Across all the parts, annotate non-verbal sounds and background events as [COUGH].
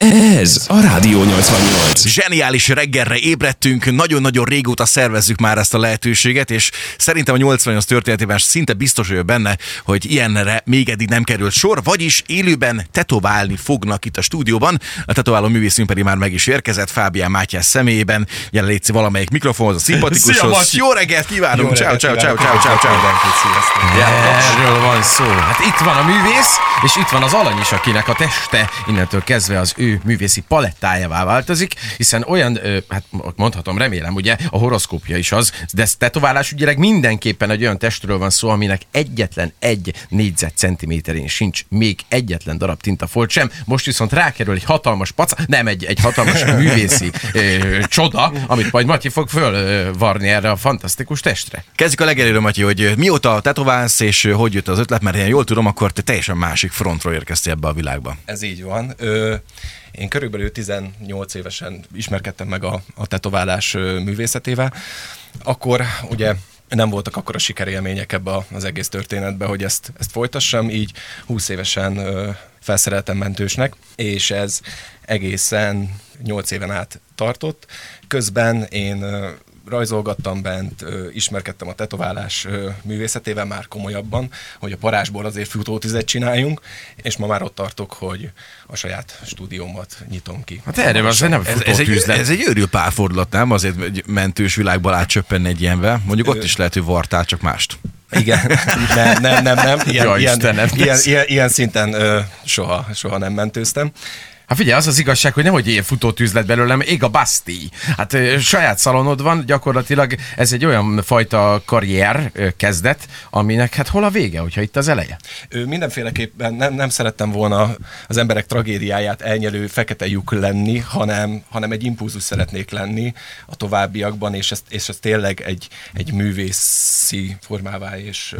Eh. [LAUGHS] Ez a Rádió 88. Zseniális reggelre ébredtünk, nagyon-nagyon régóta szervezzük már ezt a lehetőséget, és szerintem a 88 történetében szinte biztos vagyok benne, hogy ilyenre még eddig nem került sor, vagyis élőben tetoválni fognak itt a stúdióban. A tetováló művészünk pedig már meg is érkezett, Fábián Mátyás személyében. Jelenlétszi valamelyik mikrofonhoz, a Szia, szimpatikushoz. Matyi! Jó reggelt kívánunk! Ciao, ciao, ciao, ciao, ciao, ciao. Erről van szó. Hát itt van a művész, és itt van az alany is, akinek a teste innentől kezdve az ő művészi palettájává változik, hiszen olyan, hát mondhatom, remélem, ugye a horoszkópja is az, de ez tetoválás ügyileg mindenképpen egy olyan testről van szó, aminek egyetlen egy négyzetcentiméterén sincs még egyetlen darab tintafolt sem. Most viszont rákerül egy hatalmas paca, nem egy, egy hatalmas [LAUGHS] művészi ö, csoda, amit majd Matyi fog fölvarni erre a fantasztikus testre. Kezdjük a legelőről, Matyi, hogy mióta tetoválsz, és hogy jött az ötlet, mert én jól tudom, akkor te teljesen másik frontról érkeztél ebbe a világba. Ez így van. Ö, én körülbelül 18 évesen ismerkedtem meg a, a tetoválás művészetével. Akkor ugye nem voltak akkor a sikerélmények ebbe az egész történetbe, hogy ezt, ezt folytassam, így 20 évesen felszereltem mentősnek, és ez egészen 8 éven át tartott. Közben én rajzolgattam bent, ismerkedtem a tetoválás művészetével már komolyabban, hogy a parázsból azért futótüzet csináljunk, és ma már ott tartok, hogy a saját stúdiómat nyitom ki. Hát erre van, nem Ez, ez, egy, ez egy őrült párfordulat, nem? Azért egy mentős világból átcsöppenni egy ilyenbe. Mondjuk ott is lehet, hogy vartál, csak mást. Igen, nem, nem, nem, [LAUGHS] nem. Ilyen, Ja, ilyen, Istenem, ilyen, ilyen, ilyen szinten ö, soha, soha nem mentőztem. Hát figyelj, az az igazság, hogy nehogy ilyen futótűz lett belőlem, ég a baszti. Hát saját szalonod van, gyakorlatilag ez egy olyan fajta karrier kezdet, aminek hát hol a vége, hogyha itt az eleje? Ö, Mindenféleképpen nem, nem szerettem volna az emberek tragédiáját elnyelő fekete lyuk lenni, hanem, hanem egy impulzus szeretnék lenni a továbbiakban, és ezt, és ezt tényleg egy, egy művészi formává, és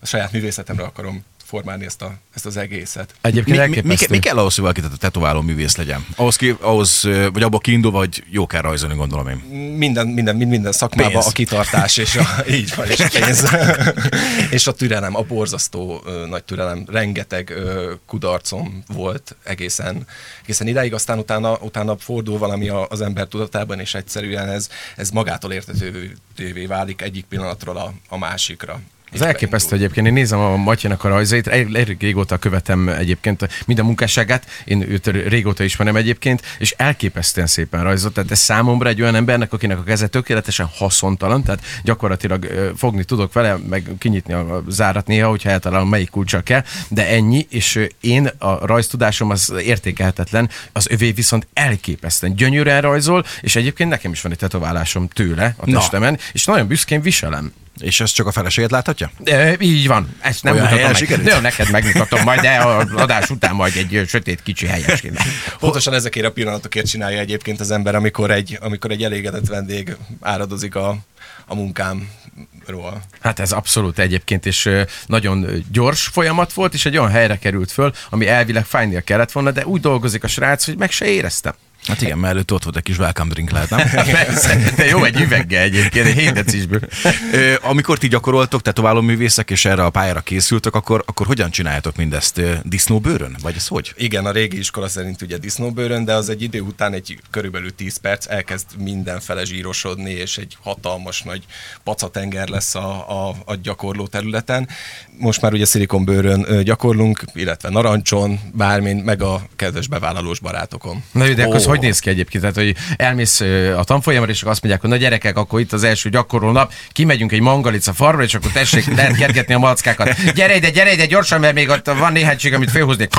a saját művészetemre akarom formálni ezt, a, ezt az egészet. Egyébként Mi, mi, mi, elképesztő. mi kell ahhoz, hogy valaki tetováló művész legyen? Ahhoz, ki, ahhoz vagy abba kiindulva, hogy jó kell rajzolni, gondolom én. Minden, minden, minden, minden szakmában Pénz. a kitartás, és a, [LAUGHS] így van, és a pénz. [LAUGHS] és a türelem, a borzasztó ö, nagy türelem, rengeteg ö, kudarcom volt egészen, egészen idáig, aztán utána, utána fordul valami a, az ember tudatában, és egyszerűen ez, ez magától értetővé válik egyik pillanatról a, a másikra. Az elképesztő egyébként, én nézem a Matyának a rajzait, elég régóta követem egyébként minden munkásságát, én őt régóta ismerem egyébként, és elképesztően szépen rajzolt, tehát ez számomra egy olyan embernek, akinek a keze tökéletesen haszontalan, tehát gyakorlatilag fogni tudok vele, meg kinyitni a zárat néha, hogyha eltalálom melyik kulcsal kell, de ennyi, és én a rajztudásom az értékelhetetlen, az övé viszont elképesztően gyönyörűen rajzol, és egyébként nekem is van egy tetoválásom tőle a Na. testemen, és nagyon büszkén viselem. És ezt csak a feleséget láthatja? E, így van, ezt nem Olyan mutatom meg. De neked megmutatom majd, de a adás után majd egy sötét kicsi helyesként. Pontosan ezekért a pillanatokért csinálja egyébként az ember, amikor egy, amikor egy elégedett vendég áradozik a, a munkámról. Hát ez abszolút egyébként, és ö, nagyon gyors folyamat volt, és egy olyan helyre került föl, ami elvileg fájnia kellett volna, de úgy dolgozik a srác, hogy meg se éreztem. Hát igen, mert előtt ott volt egy kis welcome drink lehet, nem? [LAUGHS] Persze, de jó egy üveggel egyébként, egy 7 decisből. Amikor ti gyakoroltok, tetováló művészek, és erre a pályára készültök, akkor, akkor hogyan csináljátok mindezt? Disznóbőrön? Vagy ez hogy? Igen, a régi iskola szerint ugye disznóbőrön, de az egy idő után egy körülbelül 10 perc elkezd mindenfele zsírosodni, és egy hatalmas nagy pacatenger lesz a, a, a gyakorló területen. Most már ugye szilikonbőrön gyakorlunk, illetve narancson, bármin, meg a kedves bevállalós barátokon. Na jó, de akkor Ó. az hogy néz ki egyébként? Tehát, hogy elmész a tanfolyamra, és azt mondják, hogy na gyerekek, akkor itt az első gyakorló nap, kimegyünk egy mangalica farmra, és akkor tessék, lehet kergetni a malackákat. Gyere ide, gyere ide, gyorsan, mert még ott van néhánység, amit félhoznék.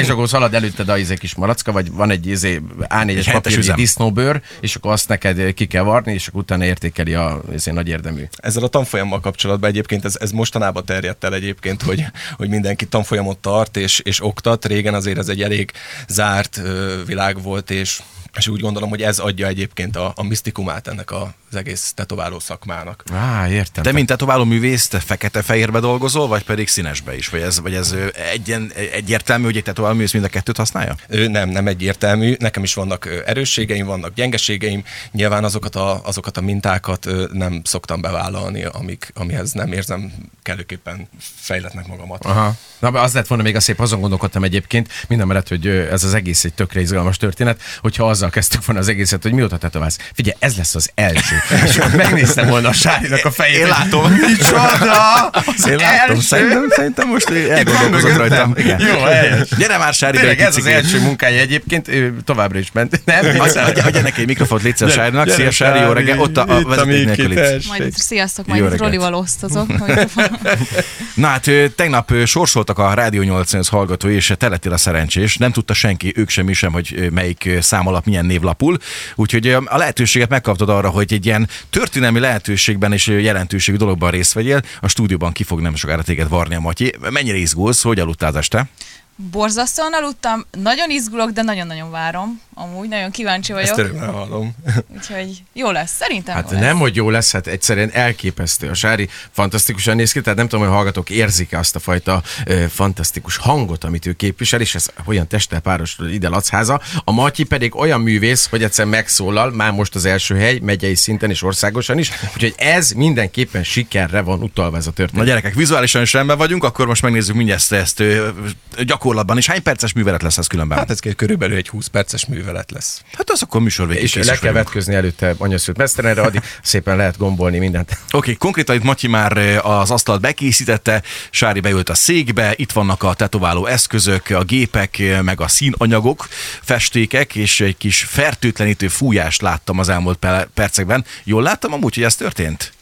És akkor szalad előtted a izé kis malacka, vagy van egy izé A4-es hetes papír, üzem. disznóbőr, és akkor azt neked ki kell varni, és akkor utána értékeli a izé, nagy érdemű. Ezzel a tanfolyammal kapcsolatban egyébként ez, ez mostanában terjedt el egyébként, hogy, hogy mindenki tanfolyamot tart és, és oktat. Régen azért ez egy elég zárt világ volt, és és úgy gondolom, hogy ez adja egyébként a, a misztikumát ennek a az egész tetováló szakmának. Á, értem. Te, mint tetováló művész, te fekete-fehérbe dolgozol, vagy pedig színesbe is? Vagy ez, vagy ez egyen, egyértelmű, hogy egy tetováló művész mind a kettőt használja? Ö, Nem, nem egyértelmű. Nekem is vannak erősségeim, vannak gyengeségeim. Nyilván azokat a, azokat a mintákat nem szoktam bevállalni, amik, amihez nem érzem kellőképpen fejletnek magamat. Aha. Na, az lett volna még a szép, azon gondolkodtam egyébként, minden mellett, hogy ez az egész egy tökre izgalmas történet, hogyha azzal kezdtük volna az egészet, hogy mióta tetoválsz. Figyelj, ez lesz az első. És akkor megnéztem volna a Sárinak a fejét. Én látom. Micsoda! Én látom, szerintem, szerintem most elgondolkozott rajtam. Igen. Jó, helyes. Gyere már, Sári, Tényleg ez az első munkája egyébként, ő továbbra is ment. Nem, Adj- Adj adj neki egy mikrofont, légy szíves, Sárinak. Szia, Sári, jó reggel. Ott a, a Itt vezeték nélkül. Majd sziasztok, majd. Rolival osztozok. [LAUGHS] Na hát tegnap sorsoltak a Rádió 800 hallgatói, és te lettél a szerencsés. Nem tudta senki, ők sem, mi sem, hogy melyik szám alatt milyen név lapul. Úgyhogy a lehetőséget megkaptad arra, hogy egy ilyen történelmi lehetőségben és jelentőségű dologban részt vegyél. A stúdióban ki fog nem sokára téged varni a Matyi. Mennyire izgulsz, hogy aludtál este? Borzasztóan aludtam, nagyon izgulok, de nagyon-nagyon várom. Amúgy nagyon kíváncsi Ezt vagyok, örömmel hallom. [LAUGHS] úgyhogy jó lesz, szerintem Hát jó lesz. nem, hogy jó lesz, hát egyszerűen elképesztő. A Sári fantasztikusan néz ki, tehát nem tudom, hogy a hallgatók érzik azt a fajta ö, fantasztikus hangot, amit ő képvisel, és ez olyan testtel párosul ide Lacháza. A Matyi pedig olyan művész, hogy egyszer megszólal, már most az első hely, megyei szinten és országosan is, úgyhogy ez mindenképpen sikerre van utalva ez a Na történet. gyerekek, vizuálisan is rendben vagyunk, akkor most megnézzük mindjárt ezt, ezt ö, gyakorlatban. És hány perces művelet lesz ez különben? Hát ez körülbelül egy 20 perces művelet lesz. Hát az akkor műsor végig és le kell vetközni előtte anyaszült mesztelenre, addig szépen lehet gombolni mindent. [LAUGHS] Oké, okay, konkrétan itt Matyi már az asztalt bekészítette, Sári beült a székbe, itt vannak a tetováló eszközök, a gépek, meg a színanyagok, festékek, és egy kis fertőtlenítő fújást láttam az elmúlt pe- percekben. Jól láttam amúgy, hogy ez történt?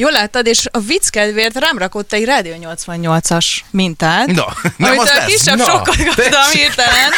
Jól láttad, és a vicc kedvéért rám rakott egy Rádió 88-as mintát. Na, nem amit az a lesz. kisebb Na, sokkal kaptam hirtelen.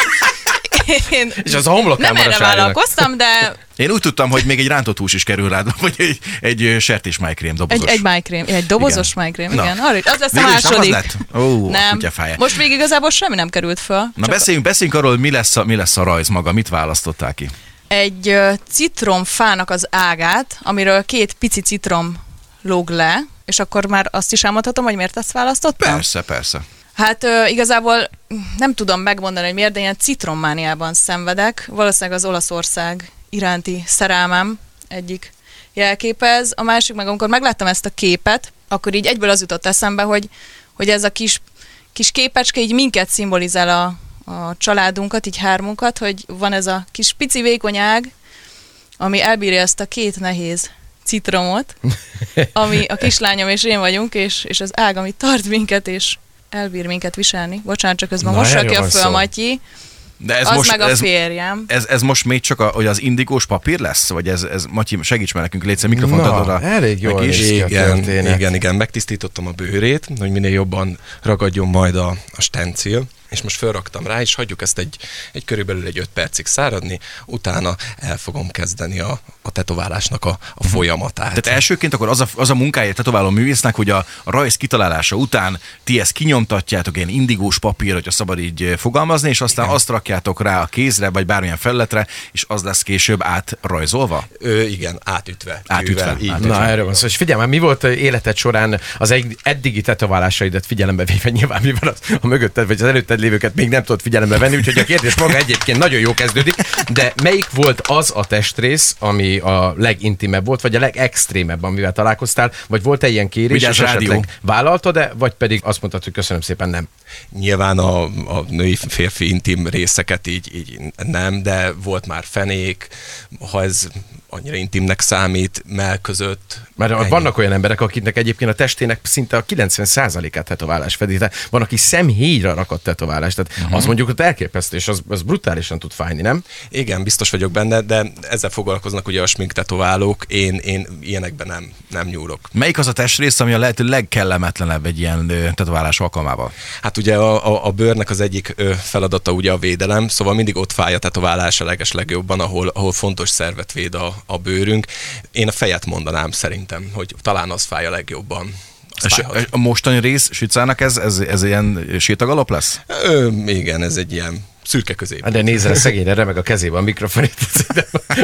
Én És az a homlokán nem a erre vállalkoztam, de Én úgy tudtam, hogy még egy rántott hús is kerül rád, vagy egy, egy ö, sertésmájkrém egy, dobozos. egy májkrém, egy dobozos Igen. májkrém, igen. Arra, az lesz a Végül is nem az második. lett? Ó, nem. kutyafája. Most végig igazából semmi nem került föl. Na beszéljünk, beszéljünk arról, mi lesz, a, mi lesz a rajz maga, mit választottál ki? egy citromfának az ágát, amiről két pici citrom lóg le, és akkor már azt is elmondhatom, hogy miért ezt választottam? Persze, persze. Hát ö, igazából nem tudom megmondani, hogy miért, de ilyen citrommániában szenvedek. Valószínűleg az Olaszország iránti szerelmem egyik jelképez. A másik meg, amikor megláttam ezt a képet, akkor így egyből az jutott eszembe, hogy, hogy ez a kis, kis képecske így minket szimbolizál a, a családunkat, így hármunkat, hogy van ez a kis pici vékony ág, ami elbírja ezt a két nehéz citromot, ami a kislányom és én vagyunk, és, és az ág, ami tart minket, és elbír minket viselni. Bocsánat, csak közben erről rakja van föl. Matyi, De ez az most, meg a ez, férjem. ez, ez, most még csak a, hogy az indigós papír lesz? Vagy ez, ez Matyi, segíts már nekünk, légy mikrofont Na, adod a elég jól is. ki a Igen, történet. igen, igen, megtisztítottam a bőrét, hogy minél jobban ragadjon majd a, a stencil, és most felraktam rá, és hagyjuk ezt egy, egy körülbelül egy 5 percig száradni, utána el fogom kezdeni a, a tetoválásnak a, a folyamatát. Tehát elsőként akkor az a, az a munkája tetováló művésznek, hogy a, a rajz kitalálása után ti ezt kinyomtatjátok ilyen indigós papír, hogyha szabad így eh, fogalmazni, és aztán azt rakjátok rá a kézre, vagy bármilyen felletre, és az lesz később átrajzolva. Ö, igen, átütve. Átütve, így átütve. van. Na, erről van szó. És figyelj mi volt ö, életed során az egy, eddigi tetoválásaidat figyelembe véve [LAUGHS] nyilván, mivel az, a mögötted vagy az előtted lévőket még nem tudod figyelembe venni, úgyhogy a kérdés maga egyébként nagyon jó kezdődik, de melyik volt az a testrész, ami a legintimebb volt, vagy a legextrémebb, amivel találkoztál, vagy volt-e ilyen kérés, Vigyázz, és rádió. esetleg vállaltad-e, vagy pedig azt mondtad, hogy köszönöm szépen, nem. Nyilván a, a női férfi intim részeket így, így nem, de volt már fenék, ha ez annyira intimnek számít, mell között. Mert ennyi. vannak olyan emberek, akiknek egyébként a testének szinte a 90%-át tetoválás fedi. Tehát van, aki szemhéjra rakott tetoválást. Tehát uh-huh. az mondjuk ott elképesztő, és az, az brutálisan tud fájni, nem? Igen, biztos vagyok benne, de ezzel foglalkoznak ugye a smink tetoválók, én, én ilyenekben nem, nem nyúlok. Melyik az a testrész, ami a lehető legkellemetlenebb egy ilyen tetoválás alkalmával? Hát ugye a, a, a bőrnek az egyik feladata ugye a védelem, szóval mindig ott fáj a tetoválás a leges legjobban, ahol, ahol fontos szervet véd a, a bőrünk. Én a fejet mondanám szerintem, hogy talán az fáj a legjobban. És a mostani rész Sicának ez, ez, ez ilyen sétagalop lesz? Ö, igen, ez egy ilyen szürke közép. Hát De nézzel, a szegényre remeg a kezében a mikrofon.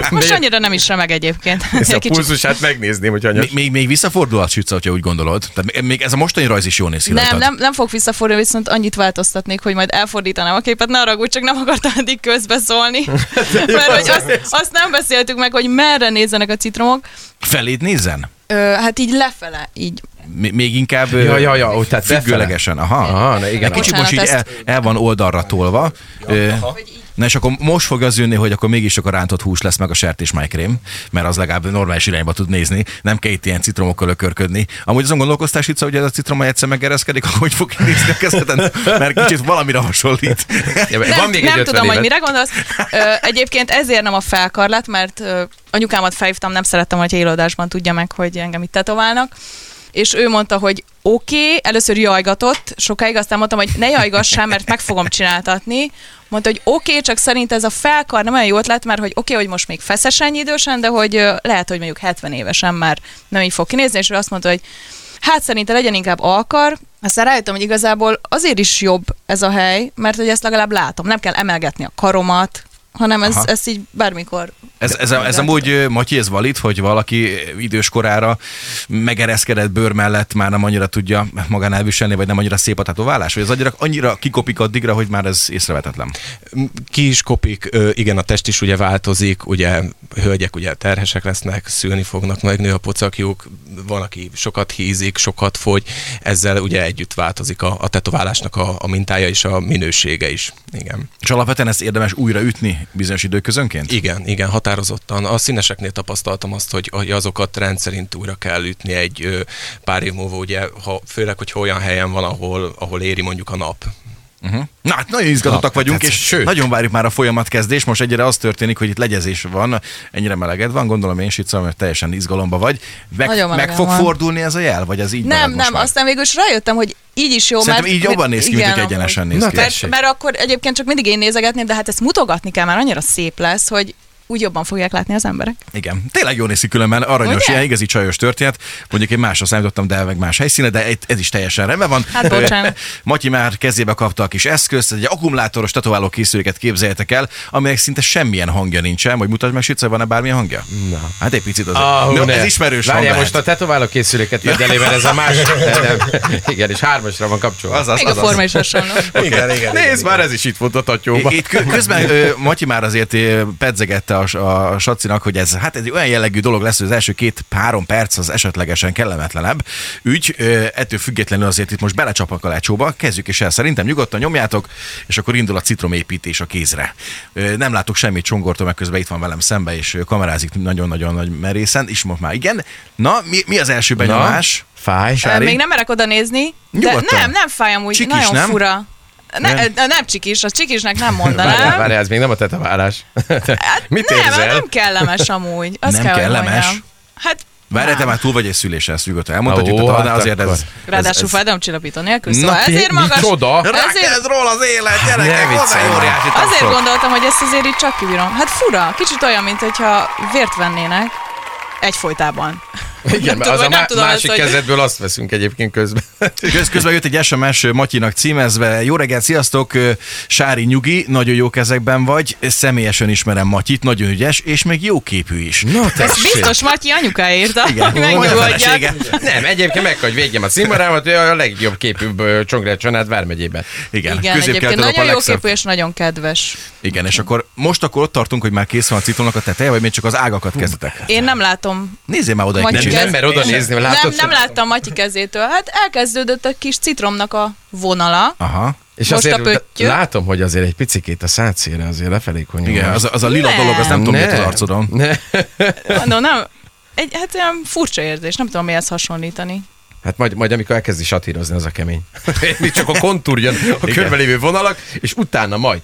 Most annyira nem is remeg egyébként. [LAUGHS] Ez a pulzusát megnézném, hogy anyas. Még, még, még visszafordulhat Sütze, hogyha úgy gondolod. Tehát még ez a mostani rajz is jól néz ki Nem, nem, nem fog visszafordulni, viszont annyit változtatnék, hogy majd elfordítanám a képet, ne haragudj, csak nem akartam eddig közbeszólni. [LAUGHS] Mert hogy azt, azt nem beszéltük meg, hogy merre nézzenek a citromok. Feléd nézzen? Ö, hát így lefele, így. Még inkább Ja, ja, ja, ó, tehát függőlegesen. Aha. Aha, na igen. Egy kicsit most így el, el, van oldalra tolva. Ö, Na és akkor most fog az jönni, hogy akkor mégis csak a rántott hús lesz meg a sertés májkrém, mert az legalább normális irányba tud nézni, nem kell itt ilyen citromokkal ökörködni. Amúgy azon gondolkoztál, Sica, hogy ez a citrom egyszer meggereszkedik, akkor hogy fog nézni a kezeden, mert kicsit valamire hasonlít. Ja, Nem, van még nem egy tudom, 50 hogy évet. mire gondolsz. Egyébként ezért nem a felkarlát, mert anyukámat felhívtam, nem szerettem, hogy élőadásban tudja meg, hogy engem itt tetoválnak. És ő mondta, hogy oké, okay, először jajgatott, sokáig aztán mondtam, hogy ne jajgassál, mert meg fogom csináltatni. Mondta, hogy oké, okay, csak szerint ez a felkar nem olyan jó ötlet, mert hogy oké, okay, hogy most még feszes ennyi idősen, de hogy lehet, hogy mondjuk 70 évesen már nem így fog kinézni, és ő azt mondta, hogy hát szerintem legyen inkább alkar, aztán rájöttem, hogy igazából azért is jobb ez a hely, mert hogy ezt legalább látom, nem kell emelgetni a karomat, hanem ez, Aha. ez így bármikor. Ez, ez, a, ez amúgy, Matyi, ez valid, hogy valaki idős korára megereszkedett bőr mellett már nem annyira tudja magán elviselni, vagy nem annyira szép a tetoválás? Vagy az annyira, annyira kikopik addigra, hogy már ez észrevetetlen? Ki is kopik, igen, a test is ugye változik, ugye hölgyek ugye terhesek lesznek, szülni fognak, megnő a pocakjuk, van, aki sokat hízik, sokat fogy, ezzel ugye együtt változik a, a tetoválásnak a, a mintája és a minősége is. Igen. És alapvetően ezt érdemes újra ütni bizonyos időközönként? Igen, igen, határozottan. A színeseknél tapasztaltam azt, hogy, azokat rendszerint újra kell ütni egy pár év múlva, ugye, ha, főleg, hogy olyan helyen van, ahol, ahol éri mondjuk a nap. Uh-huh. Na hát nagyon izgatottak Na, vagyunk, hát, és sőt. nagyon várjuk már a folyamat kezdés. Most egyre az történik, hogy itt legyezés van, ennyire meleged van, gondolom én Sica, mert teljesen izgalomba vagy. Meg, meg fog van. fordulni ez a jel, vagy ez így Nem, nem, már? aztán végül is rájöttem, hogy így is jó, Szerintem mert... így jobban néz ki, mint igen, hogy egyenesen néz Na, ki. Mert, mert akkor egyébként csak mindig én nézegetném, de hát ezt mutogatni kell, mert annyira szép lesz, hogy úgy jobban fogják látni az emberek. Igen, tényleg jól néz ki különben, aranyos, Ugye? ilyen igazi csajos történet. Mondjuk én másra számítottam, de meg más helyszíne, de egy- ez is teljesen rendben van. Hát, bocsánat. [LAUGHS] Matyi már kezébe kapta a kis eszközt, egy akkumulátoros tetováló készüléket képzeljetek el, aminek szinte semmilyen hangja nincsen. Vagy mutasd meg, Sica, van-e bármilyen hangja? Na. Hát egy picit azért. Ah, no, ez ismerős hang Várjál, most a tetováló készüléket vedd [LAUGHS] elé, mert ez a más. [LAUGHS] Nem. Igen, és hármasra van kapcsolva. Azaz, Még a azaz. forma is hasonló. Igen, igen, Nézd, már ez is itt volt a tatyóban. Itt kö- közben Matyi már azért ö, a, a Sacinak, hogy ez hát egy olyan jellegű dolog lesz, hogy az első két-három perc az esetlegesen kellemetlenebb ügy. Ö, Ettől függetlenül azért itt most belecsapnak a lecsóba, kezdjük is el. Szerintem nyugodtan nyomjátok, és akkor indul a citromépítés a kézre. Nem látok semmit csongortól, meg közben itt van velem szembe, és kamerázik nagyon-nagyon nagy merészen, és most már igen. Na, mi, mi az első benyomás? Fáj. Sári? Még nem merek oda nézni, de Nyugodtan. nem, nem fáj amúgy, Csikis, nagyon nem? fura. Ne, Nem? nem? csikis, a csikisnek nem Várjál, mondanám. várjál, ez még nem a tetoválás. [LAUGHS] Mit nem, érzel? nem kellemes amúgy. Azt Nem kell, hogy kellemes? mondjam. Hát, Várj, te már túl vagy egy szülésen, nyugodtan elmondhatjuk, de hát azért ez. Ráadásul ez, ez, fájdalomcsillapító nélkül, Na, szóval ezért magas. Micsoda? Ezért, Rákezd róla az élet, gyerekek, azért gondoltam, hogy ezt azért így csak kibírom. Hát fura, kicsit olyan, mint hogyha vért vennének egyfolytában. Igen, Nem mert tudom, az a má- tudom másik azt, kezedből azt veszünk egyébként közben. Köz, [LAUGHS] közben jött egy SMS Matyinak címezve. Jó reggelt, sziasztok! Sári Nyugi, nagyon jó kezekben vagy. Személyesen ismerem Matyit, nagyon ügyes, és még jó képű is. Na, Ez biztos Matyi anyuka írta, [LAUGHS] felesége. Nem, egyébként meg, hogy végem a színvonalat, ő a legjobb képűbb ö, Csongrád család Vármegyében. Igen, Igen, egyébként nagyon jó képű és nagyon kedves. Igen, és akkor most akkor ott tartunk, hogy már kész van a citromnak a teteje, vagy még csak az ágakat kezdetek? Én nem látom Nézzél már oda egy kicsit. Nem, nem, mert oda nézni, mert nem, látod, nem láttam Matyi kezétől. Hát elkezdődött a kis citromnak a vonala. Aha. És Most azért látom, hogy azért egy picikét a szátszére azért lefelé konyol. Igen, az, a- az a lila Nem. dolog, az nem tudom, miért az arcodon. Ne. Mondom, nem, egy, hát olyan furcsa érzés, nem tudom mihez hasonlítani. Hát majd, majd amikor elkezdi satírozni, az a kemény. [LAUGHS] Mi csak a kontúr jön, a körbelévő vonalak, és utána majd.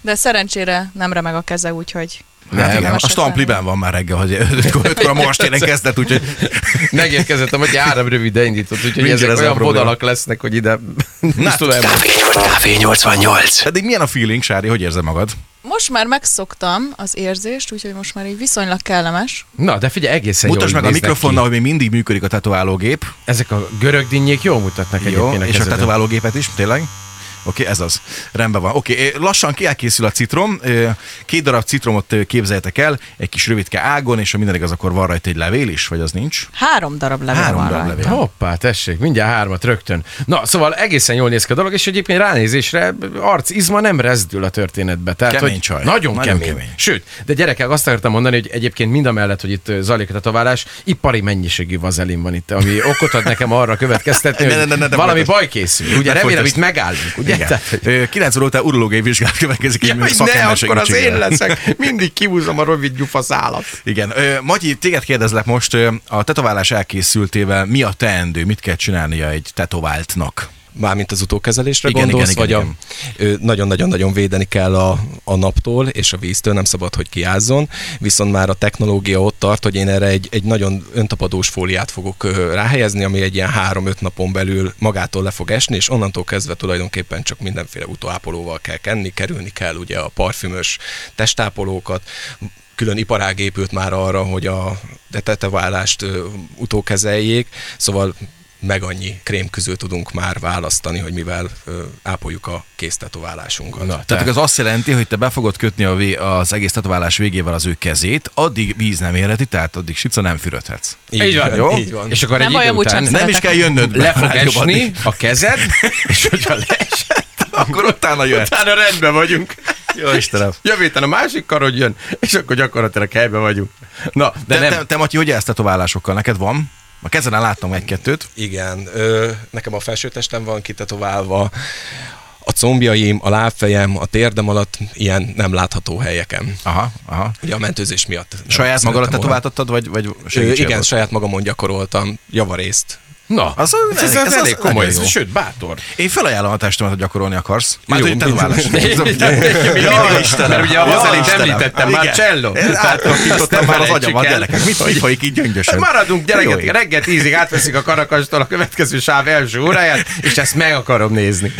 De szerencsére nem remeg a keze, úgyhogy Hát Nem, igen, nem. a stampliben van már reggel, hogy ötkor, [LAUGHS] ötkor a most télen kezdett, úgyhogy [LAUGHS] Megérkezett, hogy áram rövid indított, úgyhogy Mindjárt ezek ez a olyan probléma. vonalak lesznek, hogy ide nem tudom elmondani. Café 88. eddig milyen a feeling, Sári, hogy érzed magad? most már megszoktam az érzést, úgyhogy most már így viszonylag kellemes. Na, de figyelj, egészen Mutasd jól meg a mikrofonnal, ki. hogy még mindig működik a tetoválógép. Ezek a görög dinnyék jól mutatnak Jó, egyébként a és a tetoválógépet is, tényleg. Oké, ez az. Rendben van. Oké, ö, lassan kielkészül a citrom. Ö, Két darab citromot ö, képzeljetek el, egy kis rövidke ágon, és ha minden igaz, akkor van rajta egy levél is, vagy az nincs? Három darab levél Három van darab rajta. levél. Hoppá, tessék, mindjárt hármat rögtön. Na, szóval egészen jól néz ki a dolog, és egyébként ránézésre arc izma nem rezdül a történetbe. Tehát, Kemény hogy csaj. Nagyon, Nagyon kemény. kemény. Sőt, de gyerekek, azt akartam mondani, hogy egyébként mind a mellett, hogy itt zajlik a tetoválás, ipari mennyiségű vazelin van itt, ami okot ad nekem arra következtetni, [LAUGHS] hogy ne, ne, ne, ne valami baj készül. Ugye remélem, itt megállunk. Ugye? Igen. Tehát, hogy- Ö, 9 óra után urológiai vizsgálat következik, Ja, ne, akkor az én leszek. Mindig kihúzom a rövid gyufaszálat. Igen. Magyi, téged kérdezlek most, a tetoválás elkészültével mi a teendő, mit kell csinálnia egy tetováltnak? Mármint az utókezelésre Igen, gondolsz, igen, igen, vagy nagyon-nagyon-nagyon védeni kell a, a naptól és a víztől, nem szabad, hogy kiázzon, viszont már a technológia ott tart, hogy én erre egy, egy nagyon öntapadós fóliát fogok ráhelyezni, ami egy ilyen 3-5 napon belül magától le fog esni, és onnantól kezdve tulajdonképpen csak mindenféle utóápolóval kell kenni, kerülni kell ugye a parfümös testápolókat, külön iparág épült már arra, hogy a teteválást utókezeljék, szóval meg annyi krémközül tudunk már választani, hogy mivel ö, ápoljuk a kész tetoválásunkat. Na, Tehát az azt jelenti, hogy te be fogod kötni a vé- az egész tetoválás végével az ő kezét, addig víz nem érheti, tehát addig sica nem fürödhetsz. Így van, jó? Így van. És akkor Nem egy idő után Nem is kell jönnöd be. le fog esni a kezed, [LAUGHS] és hogyha leesett, Akkor utána jöhet. utána rendben vagyunk. Jó Istenem. Jövő héten a másik karod jön, és akkor gyakorlatilag helyben vagyunk. Na, de Te, nem. te, te Matyi, hogy állsz tetoválásokkal? Neked van? A kezeden láttam egy-kettőt. Igen, ö, nekem a felsőtestem van kitetoválva, a combjaim, a lábfejem, a térdem alatt ilyen nem látható helyeken. Aha, aha. Ugye a mentőzés miatt. Saját magadat tetováltattad, vagy, vagy segítség igen, volt? saját magamon gyakoroltam javarészt. Na, Az- ez, ez, ez- ez, elég komoly, ez, sőt, bátor. Én felajánlom a testemet, hogy gyakorolni akarsz. Már hogy. Ja, Istenem, ugye a vazelint említettem, Igen. Marcello. Én Átkattintottam már az agyamat, gyerekek. Mit, folyik így gyöngyösen? Maradunk Jó gyerekek, reggel tízig átveszik a karakastól a következő sáv első óráját, és ezt meg akarom nézni.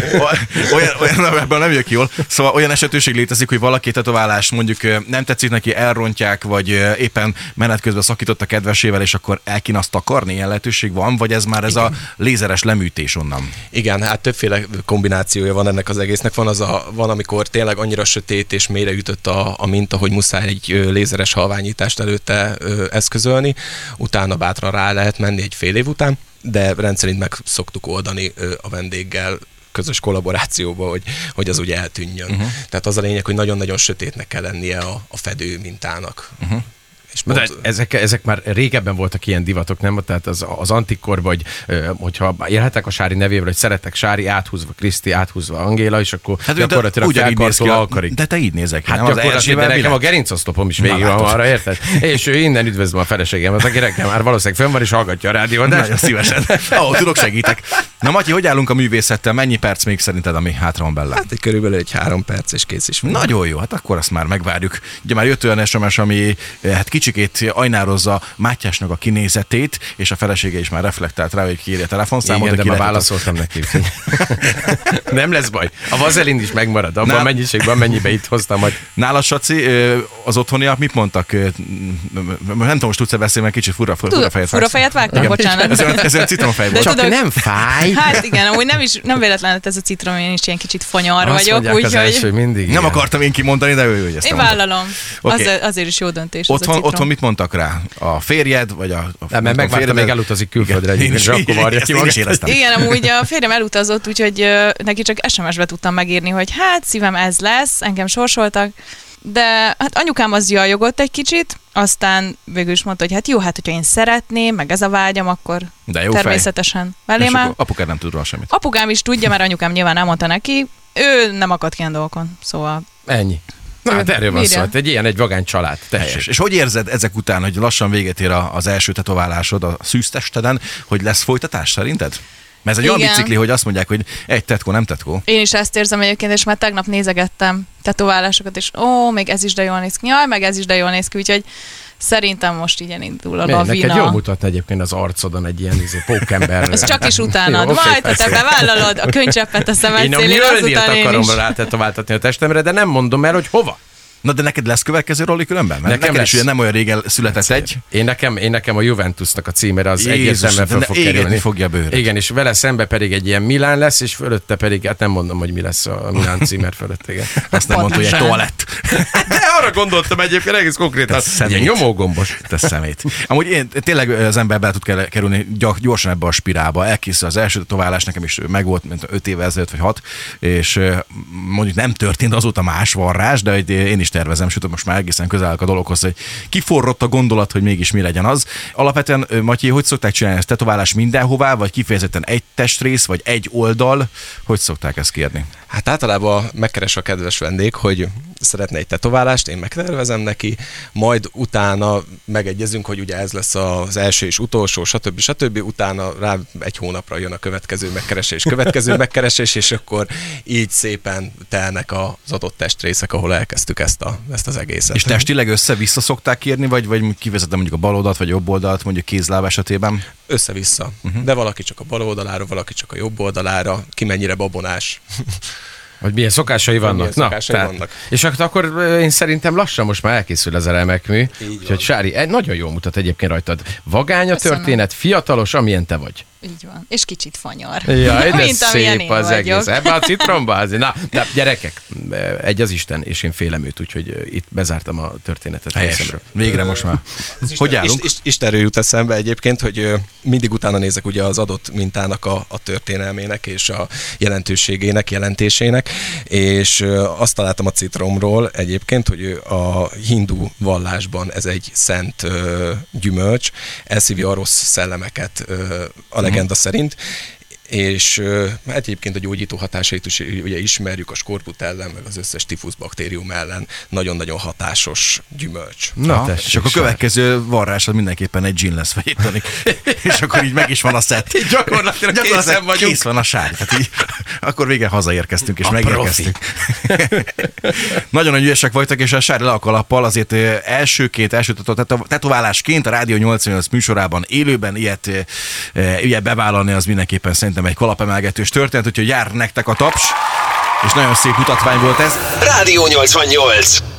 olyan, olyan ebből nem jök jól. Szóval olyan esetőség létezik, hogy valaki tetoválás mondjuk nem tetszik neki, elrontják, vagy éppen menet közben szakított a kedvesével, és akkor el kéne azt takarni, ilyen lehetőség van, vagy ez már ez a lézeres leműtés onnan? Igen, hát többféle kombinációja van ennek az egésznek. Van, az a, van amikor tényleg annyira sötét és mélyre ütött a, a minta, hogy muszáj egy lézeres halványítást előtte ö, eszközölni, utána bátran rá lehet menni egy fél év után, de rendszerint meg szoktuk oldani ö, a vendéggel közös kollaborációba, hogy, hogy az ugye eltűnjön. Uh-huh. Tehát az a lényeg, hogy nagyon-nagyon sötétnek kell lennie a, a fedő mintának. Uh-huh. És De pont, ezek, ezek már régebben voltak ilyen divatok, nem? Tehát az, az antikkorban, hogy hogyha élhetek a Sári nevével, hogy szeretek Sári, áthúzva Kriszti, áthúzva Angéla, és akkor hát, de gyakorlatilag ugyanígy néz ki felkartól a- alkarig. De te így nézek ki, Hát nem? Az gyakorlatilag, de nekem a gerincoszlopom is végig van arra, érted? És ő innen üdvözlöm a feleségemet, aki reggel már valószínűleg fönn van és hallgatja a rádiót. De Nagyon szívesen. Ó, oh, tudok, segítek. Na Matyi, hogy állunk a művészettel? Mennyi perc még szerinted, ami hátra van belőle? hát egy körülbelül egy három perc és kész is van. Nagyon jó, hát akkor azt már megvárjuk. Ugye már jött olyan SMS, ami eh, hát kicsikét ajnározza Mátyásnak a kinézetét, és a felesége is már reflektált rá, hogy kiírja a telefonszámot. Igen, de ki már válaszoltam neki. [LAUGHS] Nem lesz baj. A vazelin is megmarad, abban a mennyiségben, mennyibe itt hoztam, hogy Nála, Saci, az otthoniak mit mondtak? Nem tudom, most tudsz-e beszélni, mert kicsit fura, fura fejet fura fejet vágtam, Igen. bocsánat. Ez ez olyan citromfej volt. De csak tudod- nem fáj. Hát igen, amúgy nem is, nem véletlen lett ez a citrom, én is ilyen kicsit fonyar Azt vagyok, az első, úgyhogy mindig. Nem ilyen. akartam én kimondani, de ő, ő ezt én vállalom. Oké. Okay. Az, azért is jó döntés Otthon, citrom. Otthon mit mondtak rá? A férjed, vagy a... a Nem, mert a megvárta, férjed- még elutazik külföldre egyébként, és akkor varja ki én is magát. éreztem. Igen, amúgy a férjem elutazott, úgyhogy neki csak SMS-be tudtam megírni, hogy hát szívem ez lesz, engem sorsoltak, de hát anyukám az jajogott egy kicsit, aztán végül is mondta, hogy hát jó, hát hogyha én szeretném, meg ez a vágyam, akkor De jó természetesen És velém áll. apukád nem tud róla semmit. Apukám is tudja, mert anyukám nyilván elmondta neki, ő nem akadt ilyen dolgokon, szóval Ennyi. Na, hát erről van szó. Hát Egy ilyen egy vagány család. Tessék. És hogy érzed ezek után, hogy lassan véget ér a- az első tetoválásod a szűztesteden, hogy lesz folytatás szerinted? Mert ez egy olyan Igen. bicikli, hogy azt mondják, hogy egy tetkó, nem tetkó. Én is ezt érzem egyébként, és már tegnap nézegettem tetoválásokat, és ó, még ez is de jól néz ki, jaj, meg ez is de jól néz ki, úgyhogy szerintem most így elindul a Miért? Neked jól lavina. mutatna egyébként az arcodon egy ilyen izé, pókember. Ez csak is utánad. [LAUGHS] Jó, Majd te persze. bevállalod a könycseppet a szemed Én a azután én akarom is. rátetováltatni a testemre, de nem mondom el, hogy hova. Na de neked lesz következő roli különben? Mert Nekem lesz. is ugye nem olyan régen született egy. Én nekem, én nekem a Juventusnak a címere az egyértelműen fel fog kerülni. fogja a bőröd. Igen, és vele szembe pedig egy ilyen Milán lesz, és fölötte pedig, hát nem mondom, hogy mi lesz a Milán címer fölött, igen. Azt nem mondta, hogy egy toalett. De arra gondoltam egyébként egész konkrétan, ilyen nyomógombos. Te szemét. Amúgy én, tényleg az ember be tud kerülni gyorsan ebbe a spirálba. Elkészül az első tetoválás, nekem is megvolt, mint 5 éve ezelőtt, vagy 6, és mondjuk nem történt azóta más varrás, de én is tervezem, sőt, most már egészen közel a dologhoz, hogy kiforrott a gondolat, hogy mégis mi legyen az. Alapvetően, Matyi, hogy szokták csinálni ezt tetoválás mindenhová, vagy kifejezetten egy testrész, vagy egy oldal? Hogy szokták ezt kérni? Hát általában megkeres a kedves vendég, hogy szeretne egy tetoválást, én megtervezem neki, majd utána megegyezünk, hogy ugye ez lesz az első és utolsó, stb. stb. Utána rá egy hónapra jön a következő megkeresés, következő [LAUGHS] megkeresés, és akkor így szépen telnek az adott testrészek, ahol elkezdtük ezt, a, ezt az egészet. És testileg össze-vissza szokták kérni, vagy, vagy kivezetem mondjuk a bal oldalt, vagy jobb oldalt, mondjuk kézláb esetében? Össze-vissza. Uh-huh. De valaki csak a bal oldalára, valaki csak a jobb oldalára, ki mennyire babonás. [LAUGHS] Hogy milyen szokásai vannak. milyen szokásai vannak. És ak- akkor ö, én szerintem lassan most már elkészül ez a remek mű. Úgyhogy. Sári, nagyon jól mutat egyébként rajtad. Vagány a Köszönöm. történet, fiatalos, amilyen te vagy. Így van. És kicsit fanyar. Jaj, de [LAUGHS] Mint szép az vagyok. egész. Ebbe a citromba [LAUGHS] azért. Na, de gyerekek, egy az Isten, és én félem őt, úgyhogy ö, itt bezártam a történetet Helyes. Végre most már. Hogy állunk? Is, is, Istenről jut eszembe egyébként, hogy ö, mindig utána nézek ugye az adott mintának a, a történelmének és a jelentőségének, jelentésének, és ö, azt találtam a citromról egyébként, hogy a hindu vallásban ez egy szent gyümölcs, elszívja a rossz szellemeket a legenda szerint, és hát egyébként a gyógyító hatásait is ugye ismerjük a skorbut ellen, meg az összes tifusz baktérium ellen. Nagyon-nagyon hatásos gyümölcs. Na, tessék, és akkor a következő varrás az mindenképpen egy gin lesz, vagy egy tonik. [LAUGHS] és akkor így meg is van a szett. Gyakorlatilag készen vagyunk. Kész van a sár. Tehát így, akkor végre hazaérkeztünk, és A megérkeztünk. [LAUGHS] Nagyon nagy ügyesek voltak, és a sár le a kalappal azért elsőként, első teto- teto- tetoválásként a Rádió 88 műsorában élőben ilyet ugye bevállalni, az mindenképpen szerintem egy kalapemelgetős történet, úgyhogy jár nektek a taps, és nagyon szép mutatvány volt ez. Rádió 88.